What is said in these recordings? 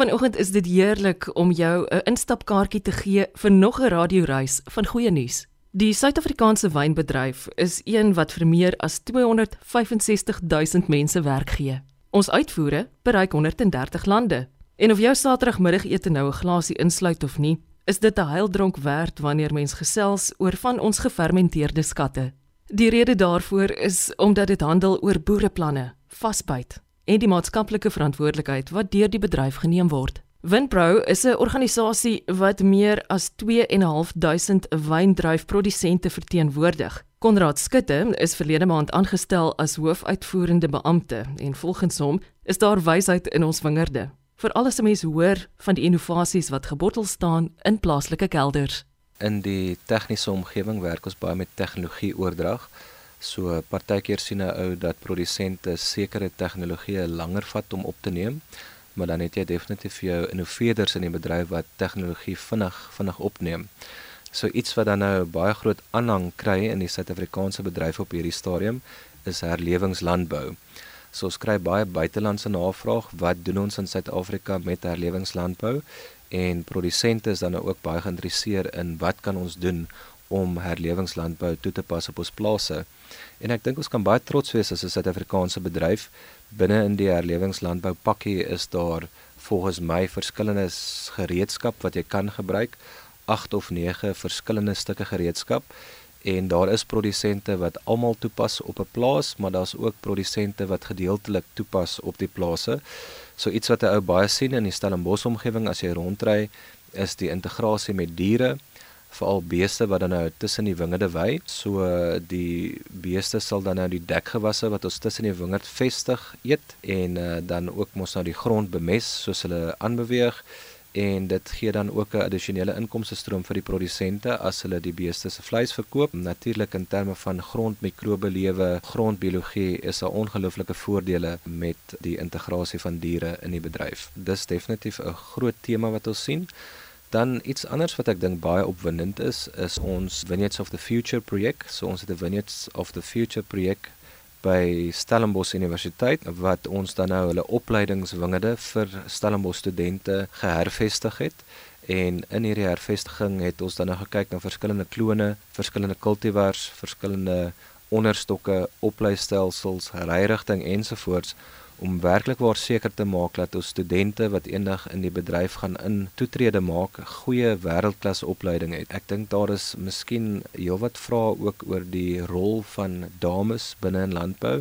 Vanoggend is dit heerlik om jou 'n instapkaartjie te gee vir nog 'n radioreis van goeie nuus. Die Suid-Afrikaanse wynbedryf is een wat vir meer as 265 000 mense werk gee. Ons uitvoere bereik 130 lande. En of jou Saterdagmiddagete nou 'n glasie insluit of nie, is dit 'n heildronk werd wanneer mens gesels oor van ons gefermenteerde skatte. Die rede daarvoor is omdat dit handel oor boereplanne, vasbyt en die maatskaplike verantwoordelikheid wat deur die bedryf geneem word. Winpro is 'n organisasie wat meer as 2.500 wyndruifprodusente verteenwoordig. Konrad Skutte is verlede maand aangestel as hoofuitvoerende beampte en volgens hom is daar wysheid in ons wingerde. Vir alles se mense hoor van die innovasies wat gebottel staan in plaaslike kelders. In die tegniese omgewing werk ons baie met tegnologie oordrag. So partykeer sien 'n ou dat produsente sekere tegnologieë langer vat om op te neem, maar dan het jy definitief jou innoveerders in die bedryf wat tegnologie vinnig vinnig opneem. So iets wat dan nou baie groot aanhang kry in die Suid-Afrikaanse bedryf op hierdie stadium is herlewingslandbou. So ons kry baie buitelandse navraag, wat doen ons in Suid-Afrika met herlewingslandbou? En produsente is dan nou ook baie geïnteresseerd in wat kan ons doen om herlewingslandbou toe te pas op ons plase. En ek dink ons kan baie trots wees as 'n Suid-Afrikaanse bedryf binne in die herlewingslandbou pakkie is daar volgens my verskillende gereedskap wat jy kan gebruik, 8 of 9 verskillende stukke gereedskap en daar is produsente wat almal toepas op 'n plaas, maar daar's ook produsente wat gedeeltelik toepas op die plase. So iets wat 'n ou baie sien in die Stellenbosch omgewing as jy rondry, is die integrasie met diere veral beeste wat dan nou tussen die wingerde wy. So die beeste sal dan nou die dekgewasse wat ons tussen die wingerd vestig eet en uh, dan ook mos nou die grond bemes soos hulle aanbeweeg en dit gee dan ook 'n addisionele inkomste stroom vir die produsente as hulle die beeste se vleis verkoop. Natuurlik in terme van grondmikrobelewe, grondbiologie is daar ongelooflike voordele met die integrasie van diere in die bedryf. Dis definitief 'n groot tema wat ons sien. Dan iets anders wat ek dink baie opwindend is, is ons Vineyards of the Future projek. So ons het 'n Vineyards of the Future projek by Stellenbosch Universiteit wat ons dan nou hulle opleidingswingerde vir Stellenbosch studente gehervestig het. En in hierdie hervestiging het ons dan nou gekyk na verskillende klone, verskillende kultivars, verskillende onderstokke, opleistelsels, ryrigting ensovoorts om werklik waar seker te maak dat ons studente wat eendag in die bedryf gaan in toetrede maak, goeie wêreldklas opleiding het. Ek dink daar is miskien heelwat vrae ook oor die rol van dames binne in landbou.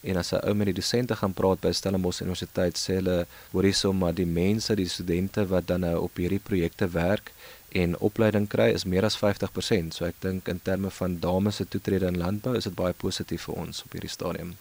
En as 'n ou met die dosente gaan praat by Stellenbosch Universiteit, sê hulle hoor hierso maar die mense, die studente wat dan nou op hierdie projekte werk en opleiding kry is meer as 50%. So ek dink in terme van dames se toetrede in landbou is dit baie positief vir ons op hierdie stadium.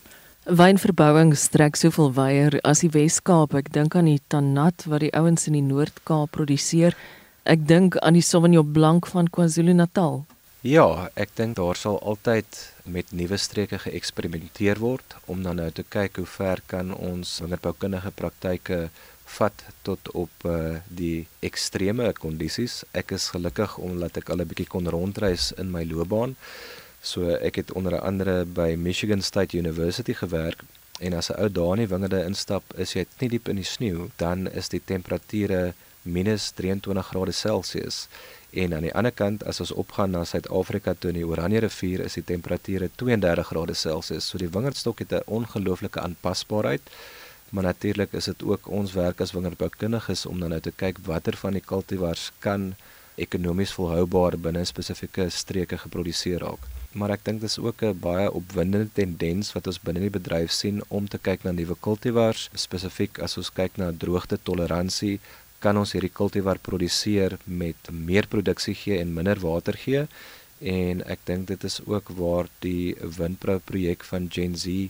Wynverbouing strek soveel wyer as die Wes-Kaap. Ek dink aan die Tanat wat die ouens in die Noord-Kaap produseer. Ek dink aan die Sauvignon Blanc van KwaZulu-Natal. Ja, ek dink daar sal altyd met nuwe streke geëksperimenteer word om dan nou te kyk hoe ver kan ons wingerdboukundige praktyke vat tot op uh, die ekstreme kondisies. Ek is gelukkig omdat ek al 'n bietjie kon rondreis in my loopbaan. So ek het onder andere by Michigan State University gewerk en as 'n ou daar in die wingerde instap, is jy nie diep in die sneeu, dan is die temperature minus 23 grade Celsius. En aan die ander kant as ons opgaan na Suid-Afrika toe in die Oranje rivier is die temperature 32 grade Celsius. So die wingerdstok het 'n ongelooflike aanpasbaarheid. Maar natuurlik is dit ook ons werk as wingerdboukundiges om dan nou te kyk watter van die kultivars kan ekonomies volhoubaar binne spesifieke streke geproduseer raak maar ek dink dis ook 'n baie opwindende tendens wat ons binne die bedryf sien om te kyk na nuwe kultivars, spesifiek as ons kyk na droogte toleransie, kan ons hierdie kultivar produseer met meer produksie gee en minder water gee. En ek dink dit is ook waar die Windpro projek van Gen Z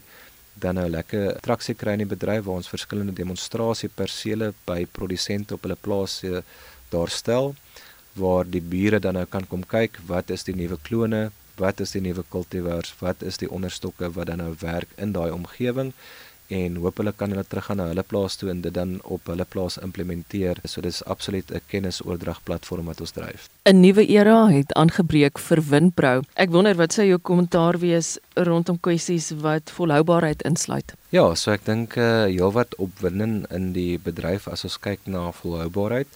dan nou lekker traksie kry in die bedryf waar ons verskillende demonstrasie persele by produsente op hulle plase daar stel waar die bure dan nou kan kom kyk wat is die nuwe klone wat is die nuwe kultivars, wat is die onderstokke wat dan nou werk in daai omgewing en hoop hulle kan hulle teruggaan na hulle plaas toe en dit dan op hulle plaas implementeer. So dis absoluut 'n kennisoordragplatform wat ons dryf. 'n Nuwe era het aangebreek vir Windbrou. Ek wonder wat sou jou kommentaar wees rondom kwessies wat volhoubaarheid insluit? Ja, so ek dink uh, heelwat opwinding in die bedryf as ons kyk na volhoubaarheid.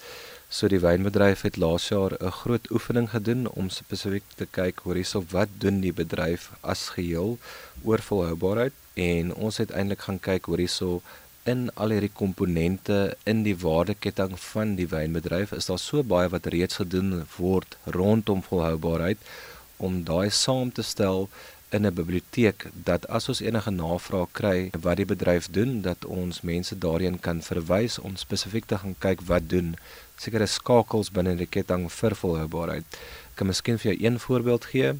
So die wynbedryf het laas jaar 'n groot oefening gedoen om spesifiek te kyk hoe hierso wat doen die bedryf as geheel oor volhoubaarheid. En ons het eintlik gaan kyk hoe hierso in al hierdie komponente in die waardeketting van die wynbedryf is daar so baie wat reeds gedoen word rondom volhoubaarheid om daai saam te stel in 'n biblioteek dat as ons enige navraag kry wat die bedryf doen dat ons mense daarheen kan verwys om spesifiek te gaan kyk wat doen sekere skakels binne die ketting vir volhoubaarheid. Ek kan miskien vir jou een voorbeeld gee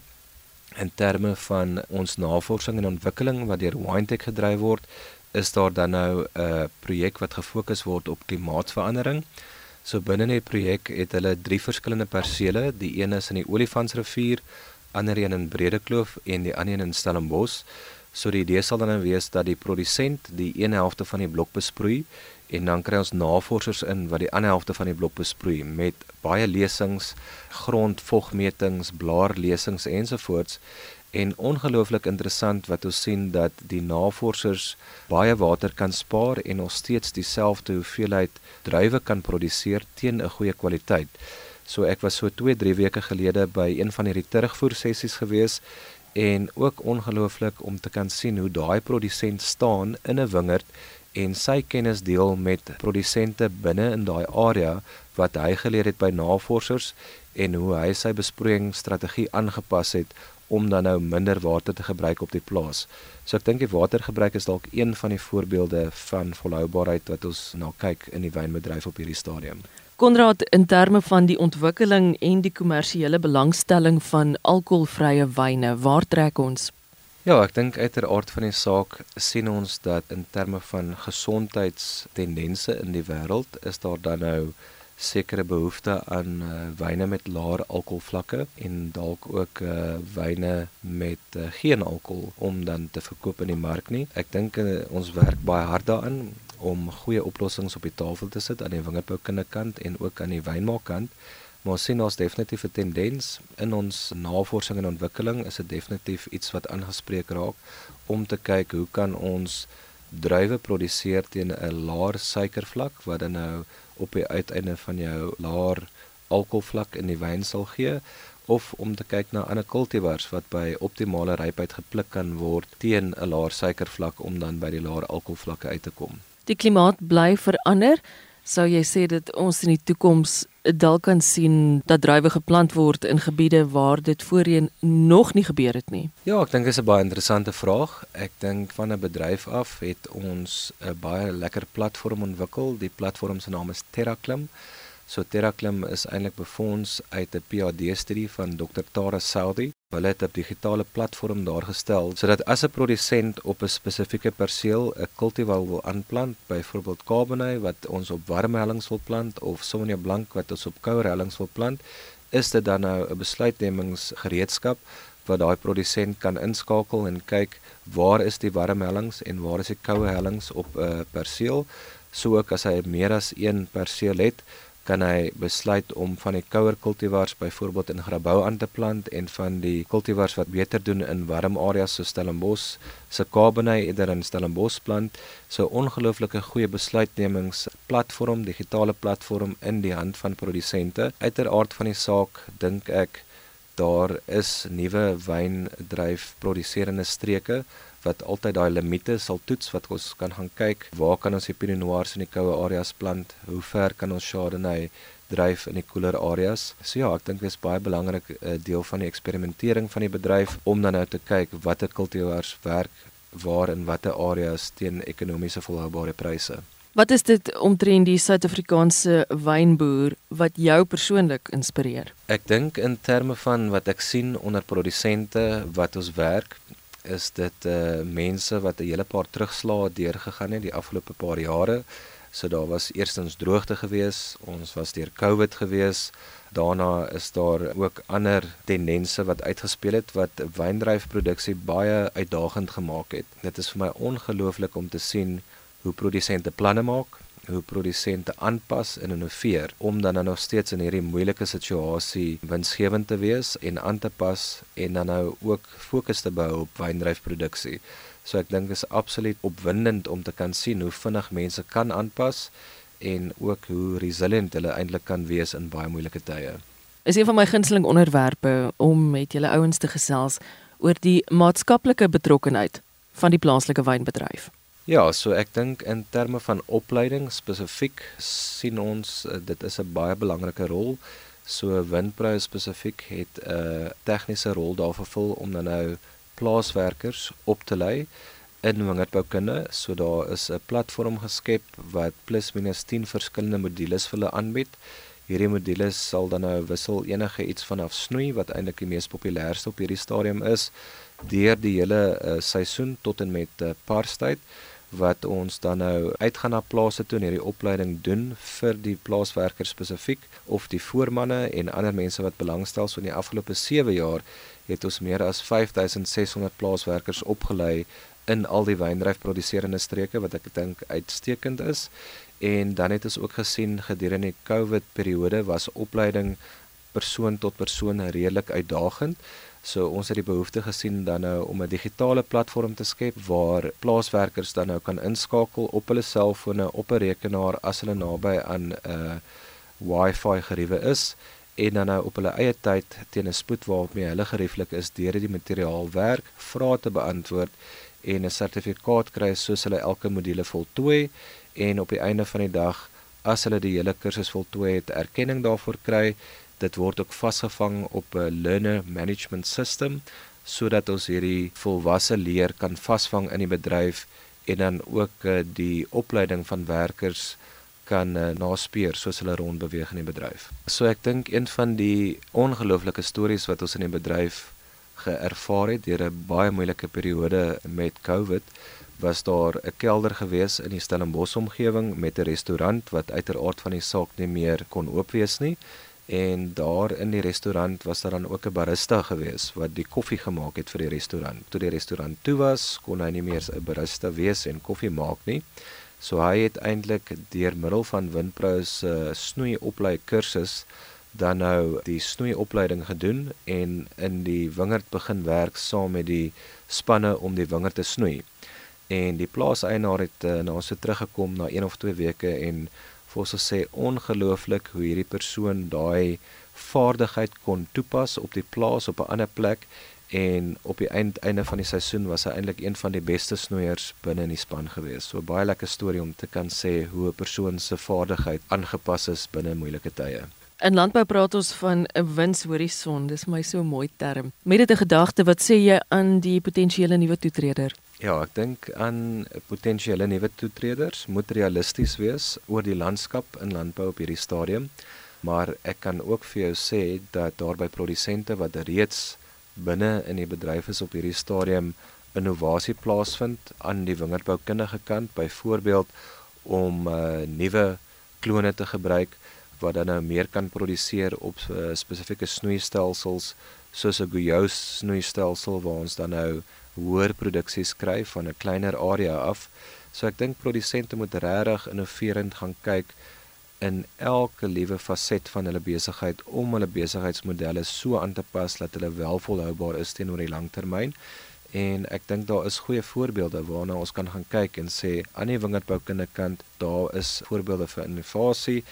in terme van ons navorsing en ontwikkeling wat deur Windtech gedryf word, is daar dan nou 'n projek wat gefokus word op klimaatsverandering. So binne die projek het hulle drie verskillende persele, die een is in die Olifantsrivier, ander een in Bredekloof en die ander een in Stellenbosch. So die idee sal dan nou wees dat die produsent die een helfte van die blok besproei en dan kry ons navorsers in wat die ander helfte van die blok besproei met baie lesings, grondvogmetings, blaarlesings ensovoorts en ongelooflik interessant wat ons sien dat die navorsers baie water kan spaar en nog steeds dieselfde hoeveelheid druiwe kan produseer teen 'n goeie kwaliteit. So ek was so 2-3 weke gelede by een van hierdie terugvoer sessies gewees en ook ongelooflik om te kan sien hoe daai produsent staan in 'n wingerd en sy kennis deel met produsente binne in daai area wat hy geleer het by navorsers en hoe hy sy besproeiingsstrategie aangepas het om dan nou minder water te gebruik op die plaas. So ek dink die watergebruik is dalk een van die voorbeelde van volhoubaarheid wat ons na nou kyk in die wynbedryf op hierdie stadium. Konrad in terme van die ontwikkeling en die kommersiële belangstelling van alkoholvrye wyne, waar trek ons? Ja, ek dink uiteraard van die saak sien ons dat in terme van gesondheidstendense in die wêreld is daar dan nou sekere behoefte aan uh, wyne met laer alkoholvlakke en dalk ook uh, wyne met uh, geen alkohol om dan te verkoop in die mark nie. Ek dink uh, ons werk baie hard daaraan om goeie oplossings op die tafel te sit aan die wingerdboukinde kant en ook aan die wynmaakkant Maar ons sien ons definitief 'n tendens in ons navorsing en ontwikkeling is dit definitief iets wat aangespreek raak om te kyk hoe kan ons druiwe produseer teen 'n laer suikervlak wat dan nou op die uiteinde van jou laer alkoholvlak in die wyn sal gee of om te kyk na ander kultivars wat by optimale rypheid gepluk kan word teen 'n laer suikervlak om dan by die laer alkoholvlakke uit te kom. Die klimaat bly verander sou jy sê dat ons in die toekoms dalk kan sien dat druiwe geplant word in gebiede waar dit voorheen nog nie gebeur het nie? Ja, ek dink dit is 'n baie interessante vraag. Ek dink van 'n bedryf af het ons 'n baie lekker platform ontwikkel. Die platform se naam is TerraClim. So TerraClim is eintlik befonds uit 'n PhD-studie van Dr. Tara Saudi. Hulle het 'n digitale platform daar gestel sodat as 'n produsent op 'n spesifieke perseel 'n kultivar wil aanplant, byvoorbeeld Cabernet wat ons op warm hellings wil plant of Sauvignon Blanc wat ons op koue hellings wil plant, is dit dan nou 'n besluitnemingsgereedskap wat daai produsent kan inskakel en kyk waar is die warm hellings en waar is die koue hellings op 'n perseel. So ook as hy meer as een perseel het, kan hy besluit om van die kouer kultivars byvoorbeeld in grabouw aan te plant en van die kultivars wat beter doen in warm areas so Stellenbosch se Cabernet eerder in Stellenbosch plant. So ongelooflike goeie besluitnemingsplatform digitale platform in die hand van produsente. Uiteraard van die saak dink ek daar is nuwe wyndryf produserende streke wat altyd daai limite sal toets wat ons kan gaan kyk. Waar kan ons die Pinot Noirs in die koue areas plant? Hoe ver kan ons Chardonnay dryf in die koeler areas? So ja ek dink dit is baie belangrik 'n uh, deel van die eksperimentering van die bedryf om dan nou te kyk watter kultivars werk waar in watter areas teen ekonomiese volhoubare pryse. Wat is dit omtrent die Suid-Afrikaanse wynboer wat jou persoonlik inspireer? Ek dink in terme van wat ek sien onder produsente wat ons werk, is dit uh mense wat 'n hele paar terugslae deurgegaan het die afgelope paar jare So daar was eerstens droogte gewees, ons was deur COVID gewees. Daarna is daar ook ander tendense wat uitgespeel het wat wyndryfproduksie baie uitdagend gemaak het. Dit is vir my ongelooflik om te sien hoe produsente planne maak, hoe produsente aanpas en innoveer om dan nou nog steeds in hierdie moeilike situasie winsgewend te wees en aan te pas en dan nou ook fokus te bou op wyndryfproduksie. So ek dink is absoluut opwindend om te kan sien hoe vinnig mense kan aanpas en ook hoe resilient hulle eintlik kan wees in baie moeilike tye. Is een van my gunsteling onderwerpe om met julle ouens te gesels oor die maatskaplike betrokkenheid van die plaaslike wynbedryf. Ja, so ek dink in terme van opleiding spesifiek sien ons uh, dit is 'n baie belangrike rol. So Windprou spesifiek het 'n uh, tegniese rol daar vervul om dan nou plaaswerkers op te lei in wingerdboukunde. So daar is 'n platform geskep wat plus minus 10 verskillende modules vir hulle aanbied. Hierdie modules sal dan nou wissel enige iets vanaf snoei wat eintlik die mees populairste op hierdie stadium is deur die hele uh, seisoen tot en met uh, parstyd wat ons dan nou uitgaan na plase toe en hierdie opleiding doen vir die plaaswerkers spesifiek of die voormanne en ander mense wat belangstel. So in die afgelope 7 jaar het ons meer as 5600 plaaswerkers opgelei in al die wyndryfproduserende streke wat ek dink uitstekend is. En dan het ons ook gesien gedurende die COVID periode was opleiding persoon tot persoon redelik uitdagend. So ons het die behoefte gesien dan nou om 'n digitale platform te skep waar plaaswerkers dan nou kan inskakel op hulle selfone op 'n rekenaar as hulle naby aan 'n uh, Wi-Fi geriewe is en dan nou op hulle eie tyd teen 'n spoed waarmee hulle gerieflik is deur die materiaal werk, vrae te beantwoord en 'n sertifikaat kry soos hulle elke module voltooi en op die einde van die dag as hulle die hele kursus voltooi het, erkenning daarvoor kry dit word ook vasgevang op 'n learner management system sodat ons hierdie volwasse leer kan vasvang in die bedryf en dan ook uh, die opleiding van werkers kan uh, naspeur soos hulle rondbeweeg in die bedryf. So ek dink een van die ongelooflike stories wat ons in die bedryf geervaar het deur 'n baie moeilike periode met COVID was daar 'n kelder gewees in die Stellenbosch omgewing met 'n restaurant wat uiteraard van die saak nie meer kon oop wees nie en daar in die restaurant was daar dan ook 'n barista gewees wat die koffie gemaak het vir die restaurant. Toe die restaurant toe was, kon hy nie meer 'n barista wees en koffie maak nie. So hy het eintlik deur middel van Windprou se uh, snoeioplei kursus dan nou die snoeiopleiding gedoen en in die wingerd begin werk saam met die spanne om die wingerd te snoei. En die plaaseienaar het uh, na ons toe teruggekom na 1 of 2 weke en vir ons sê ongelooflik hoe hierdie persoon daai vaardigheid kon toepas op die plaas op 'n ander plek en op die eind, einde van die seisoen was hy eintlik een van die beste snoeiers binne in die span gewees. So baie lekker storie om te kan sê hoe 'n persoon se vaardigheid aangepas is binne moeilike tye. In landbou praat ons van 'n winshorison. Dis my so mooi term. Met dit 'n gedagte, wat sê jy aan die potensiële nuwe toetreder? Ja, ek dink aan potensiële nuwe toetreders moet realisties wees oor die landskap in landbou op hierdie stadium. Maar ek kan ook vir jou sê dat daar by produsente wat reeds binne in die bedryf is op hierdie stadium innovasie plaasvind aan die wingerdboukundige kant, byvoorbeeld om uh, nuwe klone te gebruik wat dan nou meer kan produseer op uh, spesifieke snoeistelsels soos 'n Guyot snoeistelsel waar ons dan nou hoër produksie skryf van 'n kleiner area af. So ek dink produsente moet regtig innoverend gaan kyk in elke liewe faset van hulle besigheid om hulle besigheidsmodelle so aan te pas dat hulle wel volhoubaar is teenoor die langtermyn. En ek dink daar is goeie voorbeelde waarna ons kan gaan kyk en sê aan die wingerdboukunde kant daar is voorbeelde vir innovasie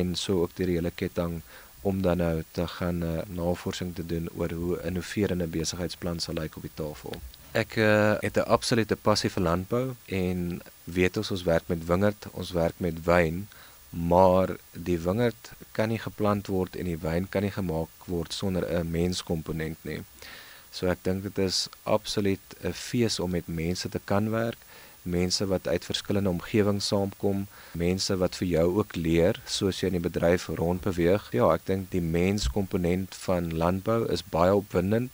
en so ook die hele ketting om dan nou te gaan uh, navorsing te doen oor hoe innoverende besigheidsplan sal lyk op die tafel. Ek uh, het 'n absolute passie vir landbou en weet ons ons werk met wingerd, ons werk met wyn, maar die wingerd kan nie geplant word en die wyn kan nie gemaak word sonder 'n menskomponent nie. So ek dink dit is absoluut 'n fees om met mense te kan werk, mense wat uit verskillende omgewings saamkom, mense wat vir jou ook leer soos jy in die bedryf rondbeweeg. Ja, ek dink die menskomponent van landbou is baie opwindend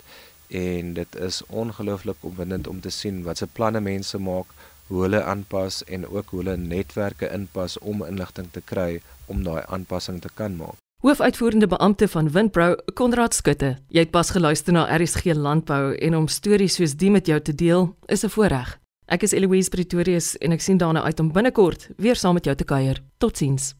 en dit is ongelooflik opwindend om te sien wat se planne mense maak, hoe hulle aanpas en ook hoe hulle netwerke inpas om inligting te kry om daai aanpassing te kan maak. Hoofuitvoerende beampte van Windpro, Konrad Skutte. Jy het pas geluister na RSG Landbou en om stories soos die met jou te deel is 'n voorreg. Ek is Eloise Pretorius en ek sien daarna uit om binnekort weer saam met jou te kuier. Totsiens.